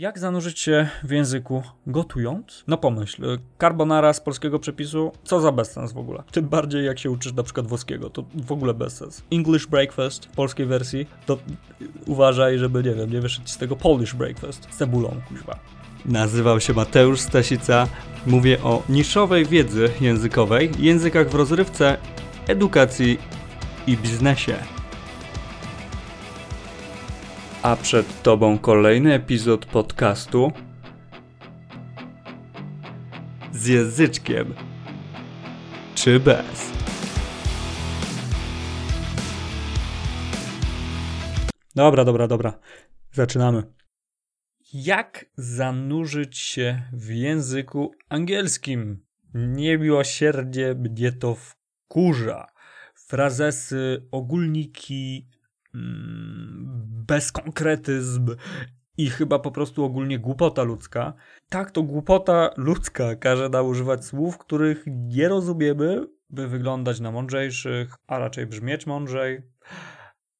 Jak zanurzyć się w języku gotując? No pomyśl, y, carbonara z polskiego przepisu, co za bezsens w ogóle. Tym bardziej jak się uczysz na przykład włoskiego, to w ogóle bezsens. English breakfast w polskiej wersji, to uważaj, żeby, nie wiem, nie wyszedł z tego Polish breakfast z cebulą, kuźwa. Nazywam się Mateusz Stasica, mówię o niszowej wiedzy językowej, językach w rozrywce, edukacji i biznesie. A przed Tobą kolejny epizod podcastu z języczkiem czy bez. Dobra, dobra, dobra. Zaczynamy. Jak zanurzyć się w języku angielskim? Niemiłosierdzie mnie to wkurza. Frazesy, ogólniki, bezkonkretyzm i chyba po prostu ogólnie głupota ludzka. Tak, to głupota ludzka każe nam używać słów, których nie rozumiemy, by wyglądać na mądrzejszych, a raczej brzmieć mądrzej,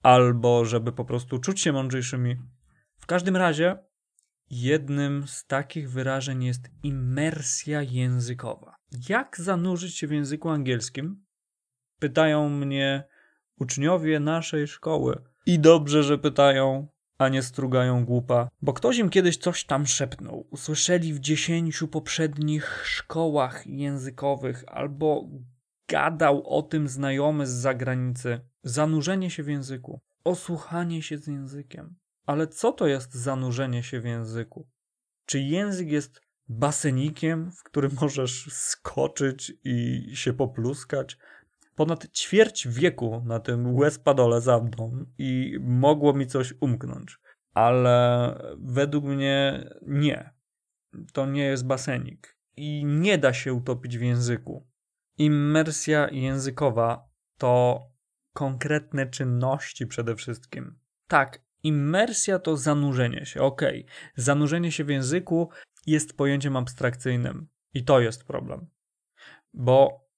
albo żeby po prostu czuć się mądrzejszymi. W każdym razie, jednym z takich wyrażeń jest imersja językowa. Jak zanurzyć się w języku angielskim? Pytają mnie uczniowie naszej szkoły. I dobrze, że pytają, a nie strugają głupa, bo ktoś im kiedyś coś tam szepnął. Usłyszeli w dziesięciu poprzednich szkołach językowych albo gadał o tym znajomy z zagranicy. Zanurzenie się w języku, osłuchanie się z językiem. Ale co to jest zanurzenie się w języku? Czy język jest basenikiem, w którym możesz skoczyć i się popluskać? Ponad ćwierć wieku na tym łezpadole za mną i mogło mi coś umknąć. Ale według mnie nie. To nie jest basenik. I nie da się utopić w języku. Immersja językowa to konkretne czynności przede wszystkim. Tak, immersja to zanurzenie się, ok. Zanurzenie się w języku jest pojęciem abstrakcyjnym i to jest problem. Bo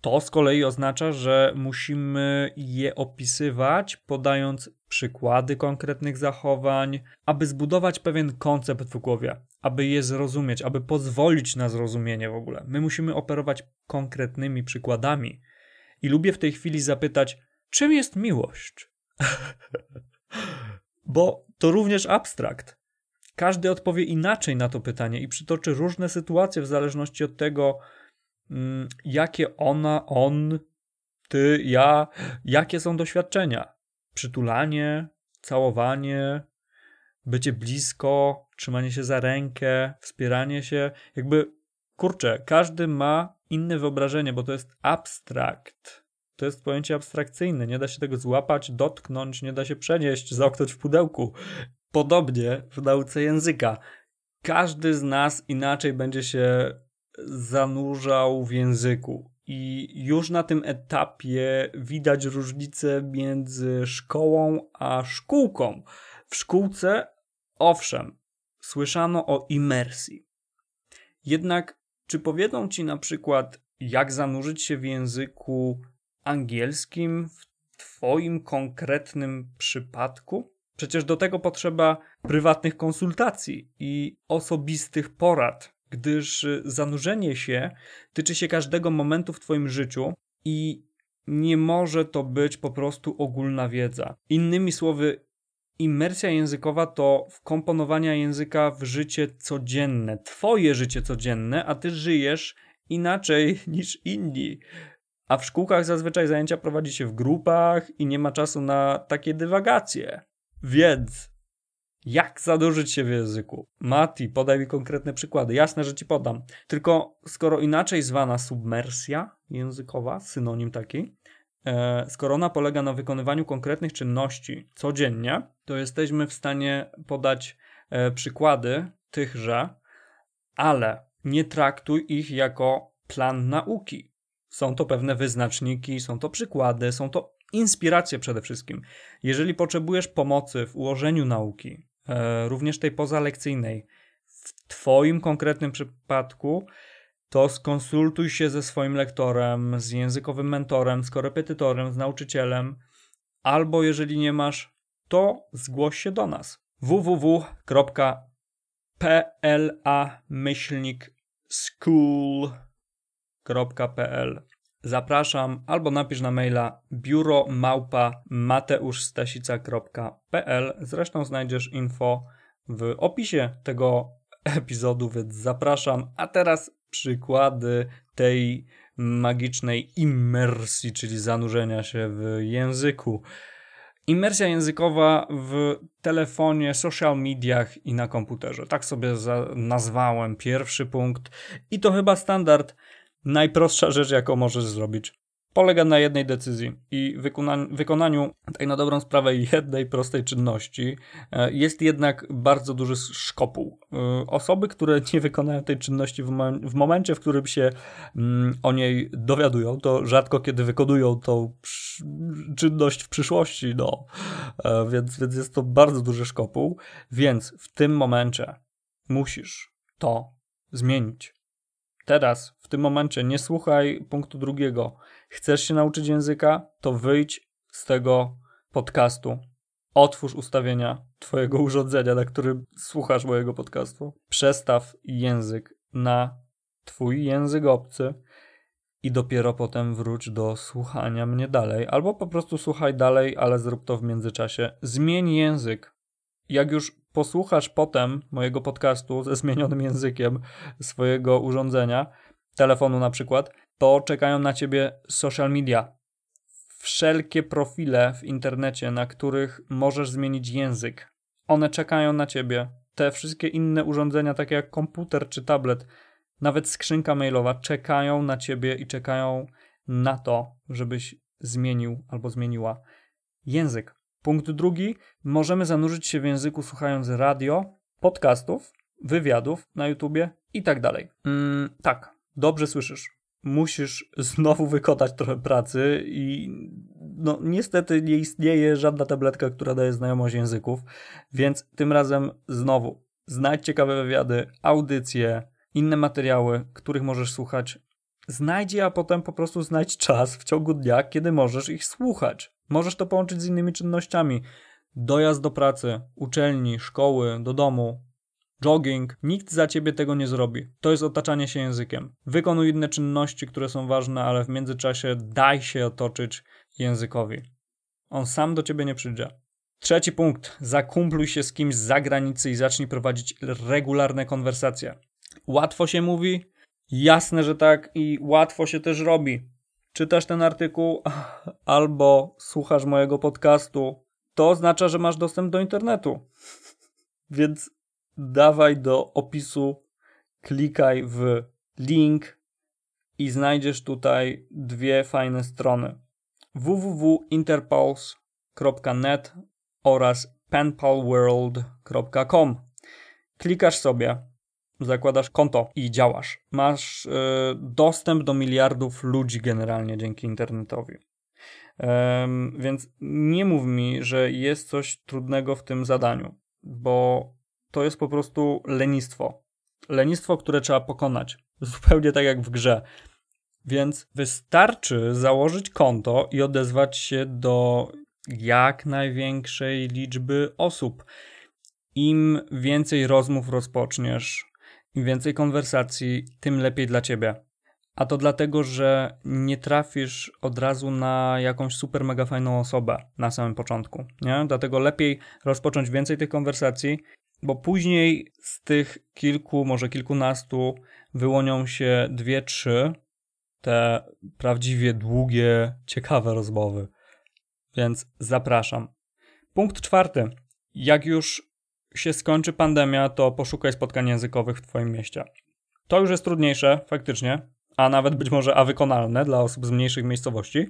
to z kolei oznacza, że musimy je opisywać, podając przykłady konkretnych zachowań, aby zbudować pewien koncept w głowie, aby je zrozumieć, aby pozwolić na zrozumienie w ogóle. My musimy operować konkretnymi przykładami. I lubię w tej chwili zapytać, czym jest miłość? Bo to również abstrakt. Każdy odpowie inaczej na to pytanie i przytoczy różne sytuacje w zależności od tego, jakie ona, on, ty, ja, jakie są doświadczenia. Przytulanie, całowanie, bycie blisko, trzymanie się za rękę, wspieranie się. Jakby, kurczę, każdy ma inne wyobrażenie, bo to jest abstrakt. To jest pojęcie abstrakcyjne. Nie da się tego złapać, dotknąć, nie da się przenieść, zamknąć w pudełku. Podobnie w nauce języka. Każdy z nas inaczej będzie się zanurzał w języku. I już na tym etapie widać różnicę między szkołą a szkółką. W szkółce, owszem, słyszano o imersji. Jednak, czy powiedzą ci na przykład, jak zanurzyć się w języku angielskim w Twoim konkretnym przypadku? Przecież do tego potrzeba prywatnych konsultacji i osobistych porad, gdyż zanurzenie się tyczy się każdego momentu w Twoim życiu i nie może to być po prostu ogólna wiedza. Innymi słowy, imersja językowa to wkomponowanie języka w życie codzienne, Twoje życie codzienne, a Ty żyjesz inaczej niż inni. A w szkółkach zazwyczaj zajęcia prowadzi się w grupach i nie ma czasu na takie dywagacje. Więc jak zadłużyć się w języku? Mati, podaj mi konkretne przykłady. Jasne, że ci podam. Tylko skoro inaczej zwana submersja językowa, synonim taki, e, skoro ona polega na wykonywaniu konkretnych czynności codziennie, to jesteśmy w stanie podać e, przykłady tychże, ale nie traktuj ich jako plan nauki. Są to pewne wyznaczniki, są to przykłady, są to inspiracje przede wszystkim. Jeżeli potrzebujesz pomocy w ułożeniu nauki, również tej pozalekcyjnej, w Twoim konkretnym przypadku, to skonsultuj się ze swoim lektorem, z językowym mentorem, z korepetytorem, z nauczycielem, albo jeżeli nie masz, to zgłoś się do nas. www pla myślnik school.pl Zapraszam albo napisz na maila biuro małpa mateuszstasica.pl Zresztą znajdziesz info w opisie tego epizodu, więc zapraszam. A teraz przykłady tej magicznej immersji, czyli zanurzenia się w języku. Imersja językowa w telefonie, social mediach i na komputerze. Tak sobie nazwałem pierwszy punkt. I to chyba standard, najprostsza rzecz, jaką możesz zrobić polega na jednej decyzji i wykonaniu tak na dobrą sprawę jednej prostej czynności e, jest jednak bardzo duży szkopuł. E, osoby, które nie wykonają tej czynności w, mom w momencie, w którym się mm, o niej dowiadują, to rzadko kiedy wykonują tą czynność w przyszłości, no. E, więc, więc jest to bardzo duży szkopuł, więc w tym momencie musisz to zmienić. Teraz, w tym momencie, nie słuchaj punktu drugiego. Chcesz się nauczyć języka, to wyjdź z tego podcastu. Otwórz ustawienia Twojego urządzenia, na którym słuchasz mojego podcastu. Przestaw język na Twój język obcy i dopiero potem wróć do słuchania mnie dalej. Albo po prostu słuchaj dalej, ale zrób to w międzyczasie. Zmień język. Jak już posłuchasz potem mojego podcastu ze zmienionym językiem swojego urządzenia, telefonu na przykład, to czekają na ciebie social media. Wszelkie profile w internecie, na których możesz zmienić język. One czekają na ciebie. Te wszystkie inne urządzenia, takie jak komputer czy tablet, nawet skrzynka mailowa, czekają na ciebie i czekają na to, żebyś zmienił albo zmieniła język. Punkt drugi, możemy zanurzyć się w języku słuchając radio, podcastów, wywiadów na YouTubie i tak dalej. Mm, tak, dobrze słyszysz. Musisz znowu wykonać trochę pracy i no niestety nie istnieje żadna tabletka, która daje znajomość języków, więc tym razem znowu znajdź ciekawe wywiady, audycje, inne materiały, których możesz słuchać. Znajdź je, a potem po prostu znajdź czas w ciągu dnia, kiedy możesz ich słuchać. Możesz to połączyć z innymi czynnościami. Dojazd do pracy, uczelni, szkoły, do domu, jogging. Nikt za ciebie tego nie zrobi. To jest otaczanie się językiem. Wykonuj inne czynności, które są ważne, ale w międzyczasie daj się otoczyć językowi. On sam do ciebie nie przyjdzie. Trzeci punkt. Zakumpluj się z kimś z zagranicy i zacznij prowadzić regularne konwersacje. Łatwo się mówi, jasne, że tak i łatwo się też robi czytasz ten artykuł albo słuchasz mojego podcastu, to oznacza, że masz dostęp do internetu. Więc dawaj do opisu, klikaj w link i znajdziesz tutaj dwie fajne strony: www.interpulse.net oraz penpalworld.com. Klikasz sobie zakładasz konto i działasz. Masz y, dostęp do miliardów ludzi generalnie dzięki internetowi. więc nie mów mi, że jest coś trudnego w tym zadaniu, bo to jest po prostu lenistwo. Lenistwo, które trzeba pokonać. Zupełnie tak jak w grze. Więc wystarczy założyć konto i odezwać się do jak największej liczby osób. Im więcej rozmów rozpoczniesz, im więcej konwersacji, tym lepiej dla ciebie. A to dlatego, że nie trafisz od razu na jakąś super mega fajną osobę na samym początku, nie? Dlatego lepiej rozpocząć więcej tych konwersacji, bo później z tych kilku, może kilkunastu wyłonią się dwie, trzy te prawdziwie długie, ciekawe rozmowy. Więc zapraszam. Punkt czwarty. Jak już się skończy pandemia, to poszukaj spotkań językowych w Twoim mieście. To już jest trudniejsze, faktycznie, a nawet być może awykonalne dla osób z mniejszych miejscowości.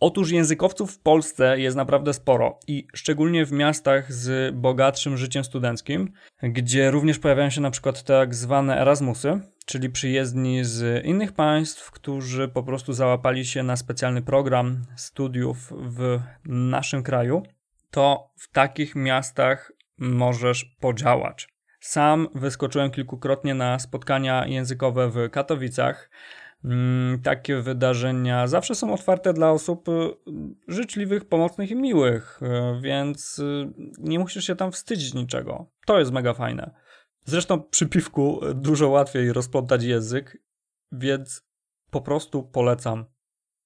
Otóż językowców w Polsce jest naprawdę sporo i szczególnie w miastach z bogatszym życiem studenckim, gdzie również pojawiają się na przykład tak zwane Erasmusy, czyli przyjezdni z innych państw, którzy po prostu załapali się na specjalny program studiów w naszym kraju. To w takich miastach możesz podziałać. Sam wyskoczyłem kilkukrotnie na spotkania językowe w Katowicach. Mm, takie wydarzenia zawsze są otwarte dla osób y, życzliwych, pomocnych i miłych, y, więc y, nie musisz się tam wstydzić niczego. To jest mega fajne. Zresztą przy piwku dużo łatwiej rozplątać język, więc po prostu polecam.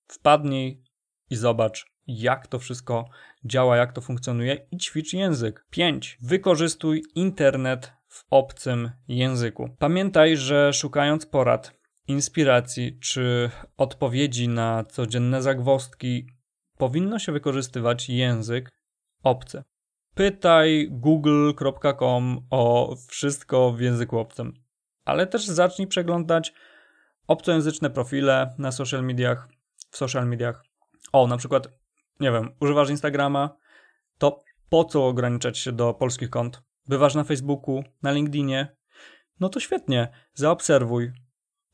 Wpadnij i zobacz, jak to wszystko działa, jak to funkcjonuje i ćwicz język. 5. Wykorzystuj internet w obcym języku. Pamiętaj, że szukając porad, inspiracji czy odpowiedzi na codzienne zagwozdki, powinno się wykorzystywać język obcy. Pytaj google.com o wszystko w języku obcym, ale też zacznij przeglądać obcojęzyczne profile na social mediach, w social mediach. O, na przykład, nie wiem, używasz Instagrama, to po co ograniczać się do polskich kont? Bywasz na Facebooku, na LinkedInie? No to świetnie, zaobserwuj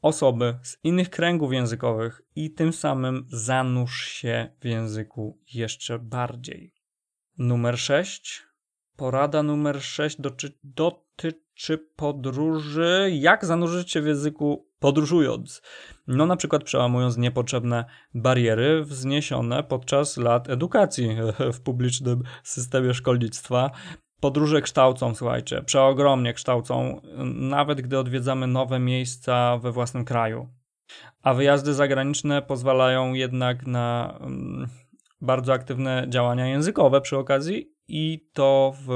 osoby z innych kręgów językowych i tym samym zanurz się w języku jeszcze bardziej. Numer 6. Porada numer 6 dotyczy, podróży. Jak zanurzyć się w języku podróżując? No, na przykład przełamując niepotrzebne bariery wzniesione podczas lat edukacji w publicznym systemie szkolnictwa. Podróże kształcą, słuchajcie, przeogromnie kształcą, nawet gdy odwiedzamy nowe miejsca we własnym kraju. A wyjazdy zagraniczne pozwalają jednak na mm, bardzo aktywne działania językowe przy okazji i to w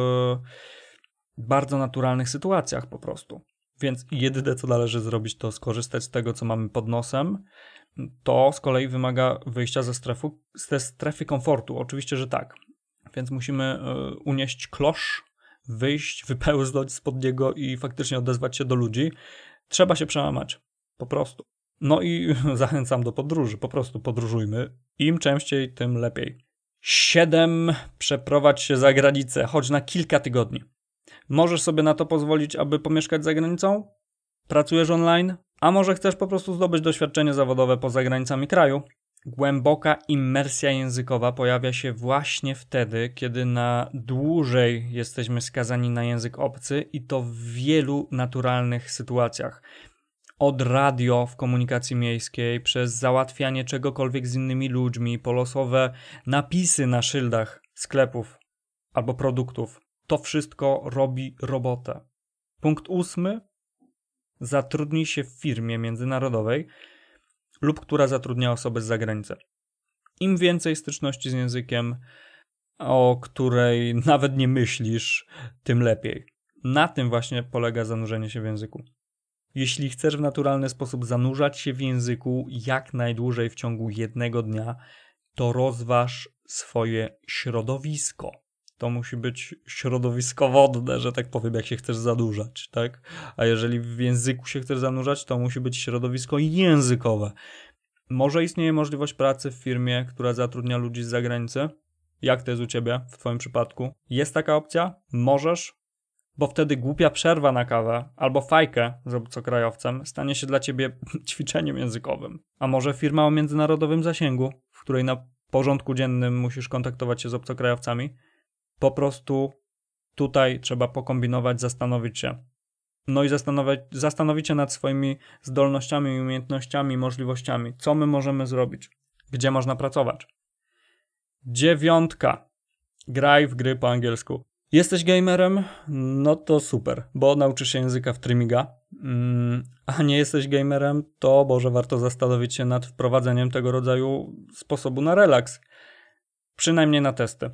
bardzo naturalnych sytuacjach po prostu. Więc jedyne co należy zrobić to skorzystać z tego, co mamy pod nosem. To z kolei wymaga wyjścia ze, ze strefy komfortu. Oczywiście, że tak. Więc musimy e, unieść klosz, wyjść, wypełznąć spod niego i faktycznie odezwać się do ludzi. Trzeba się przełamać. Po prostu. No i zachęcam do podróży. Po prostu podróżujmy. Im częściej, tym lepiej. 7. Przeprowadź się za granicę, choć na kilka tygodni. Możesz sobie na to pozwolić, aby pomieszkać za granicą? Pracujesz online? A może chcesz po prostu zdobyć doświadczenie zawodowe poza granicami kraju? Głęboka immersja językowa pojawia się właśnie wtedy, kiedy na dłużej jesteśmy skazani na język obcy i to w wielu naturalnych sytuacjach. Od radio w komunikacji miejskiej, przez załatwianie czegokolwiek z innymi ludźmi, polosowe napisy na szyldach sklepów albo produktów. To wszystko robi robotę. Punkt ósmy. Zatrudnij się w firmie międzynarodowej, lub która zatrudnia osoby z zagranicy. Im więcej styczności z językiem, o której nawet nie myślisz, tym lepiej. Na tym właśnie polega zanurzenie się w języku. Jeśli chcesz w naturalny sposób zanurzać się w języku jak najdłużej w ciągu jednego dnia, to rozważ swoje środowisko. To musi być środowisko wodne, że tak powiem, jak się chcesz zanurzać, tak? A jeżeli w języku się chcesz zanurzać, to musi być środowisko językowe. Może istnieje możliwość pracy w firmie, która zatrudnia ludzi z zagranicy? Jak to jest u ciebie w twoim przypadku? Jest taka opcja? Możesz? Bo wtedy głupia przerwa na kawę albo fajkę z obcokrajowcem stanie się dla ciebie ćwiczeniem językowym. A może firma o międzynarodowym zasięgu, w której na porządku dziennym musisz kontaktować się z obcokrajowcami? Po prostu tutaj trzeba pokombinować, zastanowić się. No i zastanowić, zastanowić się nad swoimi zdolnościami, umiejętnościami, możliwościami. Co my możemy zrobić? Gdzie można pracować? Dziewiątka. Graj w gry po angielsku. Jesteś gamerem? No to super, bo nauczysz się języka w Trimiga. Mm, a nie jesteś gamerem, to może warto zastanowić się nad wprowadzeniem tego rodzaju sposobu na relaks. Przynajmniej na testy.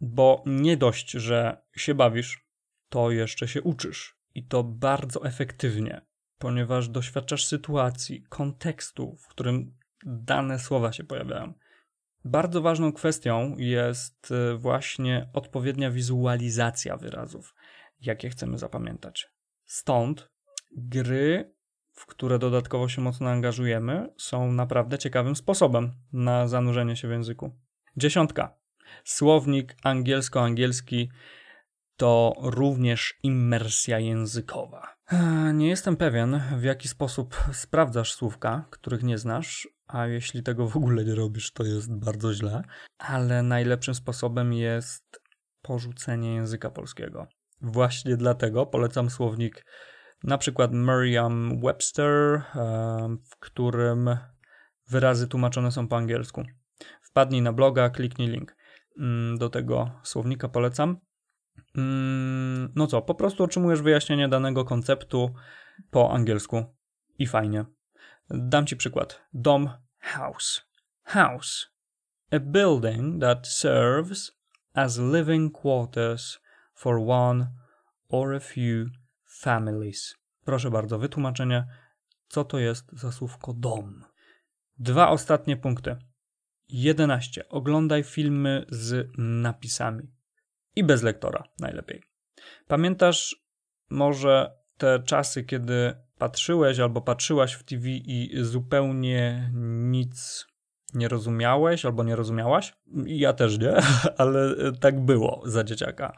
Bo nie dość, że się bawisz, to jeszcze się uczysz. I to bardzo efektywnie, ponieważ doświadczasz sytuacji, kontekstu, w którym dane słowa się pojawiają. Bardzo ważną kwestią jest e, właśnie odpowiednia wizualizacja wyrazów, jakie chcemy zapamiętać. Stąd gry, w które dodatkowo się mocno angażujemy, są naprawdę ciekawym sposobem na zanurzenie się w języku. Dziesiątka. Słownik angielsko-angielski to również immersja językowa. Nie jestem pewien, w jaki sposób sprawdzasz słówka, których nie znasz, a jeśli tego w ogóle nie robisz, to jest bardzo źle, ale najlepszym sposobem jest porzucenie języka polskiego. Właśnie dlatego polecam słownik na przykład Merriam-Webster, w którym wyrazy tłumaczone są po angielsku. Wpadnij na bloga, kliknij link. Mm, do tego słownika polecam. Mm, no co, po prostu otrzymujesz wyjaśnienie danego konceptu po angielsku i fajnie. Dam ci przykład. Dom, house. House. A building that serves as living quarters for one or a few families. Proszę bardzo, wytłumaczenie, co to jest za słówko dom. Dwa ostatnie punkty. 11. Oglądaj filmy z napisami. I bez lektora, najlepiej. Pamiętasz może te czasy, kiedy patrzyłeś albo patrzyłaś w TV i zupełnie nic nie rozumiałeś albo nie rozumiałaś? Ja też nie, ale tak było za dzieciaka,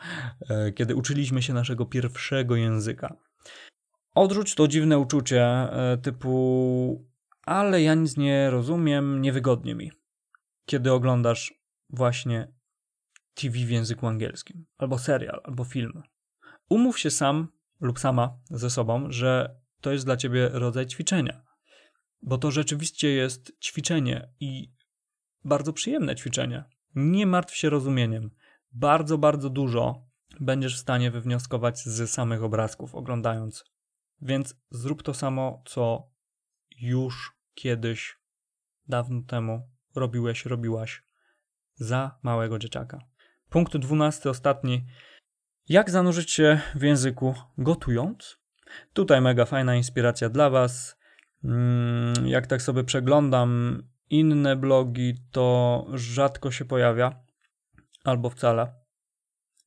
e, kiedy uczyliśmy się naszego pierwszego języka. Odrzuć to dziwne uczucie e, typu ale ja nic nie rozumiem, niewygodnie mi. Kiedy oglądasz właśnie TV w języku angielskim, albo serial, albo film. Umów się sam lub sama ze sobą, że to jest dla ciebie rodzaj ćwiczenia. Bo to rzeczywiście jest ćwiczenie i bardzo przyjemne ćwiczenie. Nie martw się rozumieniem. Bardzo, bardzo dużo będziesz w stanie wywnioskować z samych obrazków, oglądając. Więc zrób to samo, co już kiedyś, dawno temu robiłeś, robiłaś za małego dzieciaka. Punkt dwunasty, ostatni. Jak zanurzyć się w języku gotując? Tutaj mega fajna inspiracja dla Was. Mm, jak tak sobie przeglądam inne blogi, to rzadko się pojawia, albo wcale.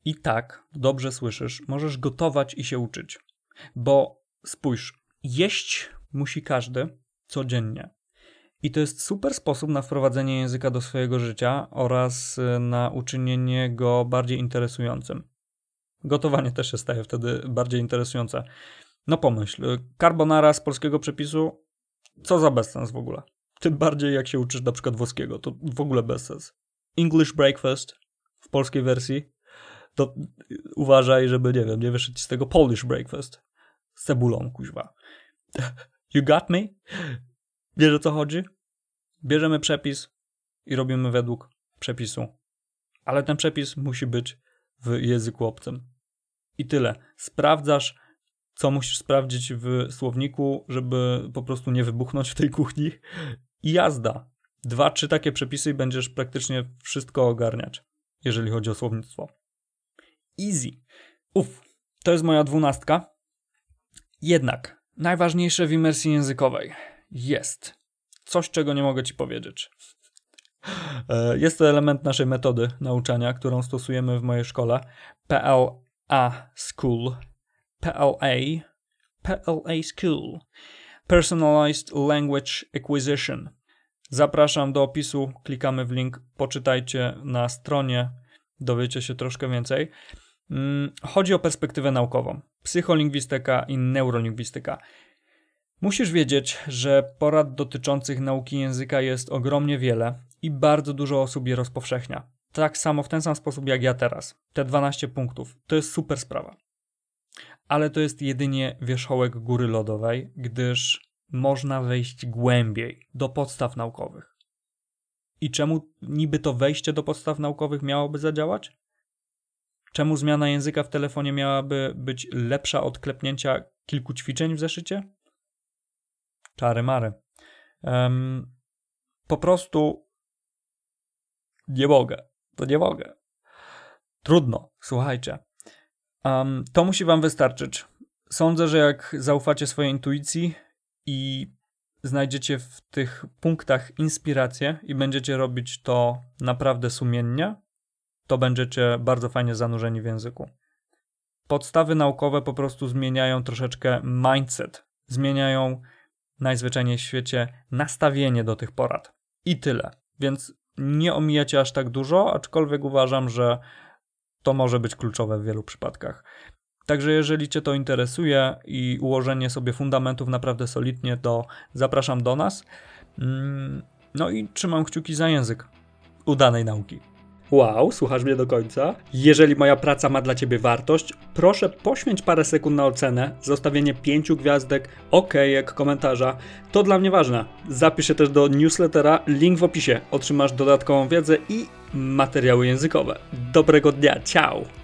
I tak, dobrze słyszysz, możesz gotować i się uczyć. Bo spójrz, jeść musi każdy codziennie. I to jest super sposób na wprowadzenie języka do swojego życia oraz y, na uczynienie go bardziej interesującym. Gotowanie też się staje wtedy bardziej interesujące. No pomyśl, y, carbonara z polskiego przepisu, co za bezsens w ogóle. Tym bardziej jak się uczysz na przykład włoskiego, to w ogóle bezsens. English breakfast w polskiej wersji, to y, uważaj, żeby, nie wiem, nie wyszedł z tego Polish breakfast z cebulą, kuźwa. You got me? Wiesz o co chodzi? Bierzemy przepis i robimy według przepisu. Ale ten przepis musi być w języku obcym. I tyle. Sprawdzasz, co musisz sprawdzić w słowniku, żeby po prostu nie wybuchnąć w tej kuchni. I jazda. Dwa, trzy takie przepisy i będziesz praktycznie wszystko ogarniać, jeżeli chodzi o słownictwo. Easy. Uff, to jest moja dwunastka. Jednak najważniejsze w imersji językowej jest coś, czego nie mogę ci powiedzieć. E, jest to element naszej metody nauczania, którą stosujemy w mojej szkole. PLA School. PLA. PLA School. Personalized Language Acquisition. Zapraszam do opisu, klikamy w link, poczytajcie na stronie, dowiecie się troszkę więcej. Mm, chodzi o perspektywę naukową, psycholingwistyka i neurolingwistyka. Musisz wiedzieć, że porad dotyczących nauki języka jest ogromnie wiele i bardzo dużo osób je rozpowszechnia. Tak samo w ten sam sposób jak ja teraz. Te 12 punktów to jest super sprawa. Ale to jest jedynie wierzchołek góry lodowej, gdyż można wejść głębiej do podstaw naukowych. I czemu niby to wejście do podstaw naukowych miałoby zadziałać? Czemu zmiana języka w telefonie miałaby być lepsza od klepnięcia kilku ćwiczeń w zeszycie? Czary mary. Um, po prostu nie mogę. To nie mogę. Trudno, słuchajcie. Um, to musi Wam wystarczyć. Sądzę, że jak zaufacie swojej intuicji i znajdziecie w tych punktach inspirację i będziecie robić to naprawdę sumiennie, to będziecie bardzo fajnie zanurzeni w języku. Podstawy naukowe po prostu zmieniają troszeczkę mindset, zmieniają najzwyczajniej w świecie nastawienie do tych porad. I tyle. Więc nie omijacie aż tak dużo, aczkolwiek uważam, że to może być kluczowe w wielu przypadkach. Także jeżeli Cię to interesuje i ułożenie sobie fundamentów naprawdę solidnie, to zapraszam do nas. Mm, no i trzymam kciuki za język udanej nauki. Wow, słuchasz mnie do końca? Jeżeli moja praca ma dla Ciebie wartość, proszę poświęć parę sekund na ocenę, zostawienie pięciu gwiazdek, ok, jak komentarza. To dla mnie ważne. Zapisz się też do newslettera, link w opisie. Otrzymasz dodatkową wiedzę i materiały językowe. Dobrego dnia, ciao!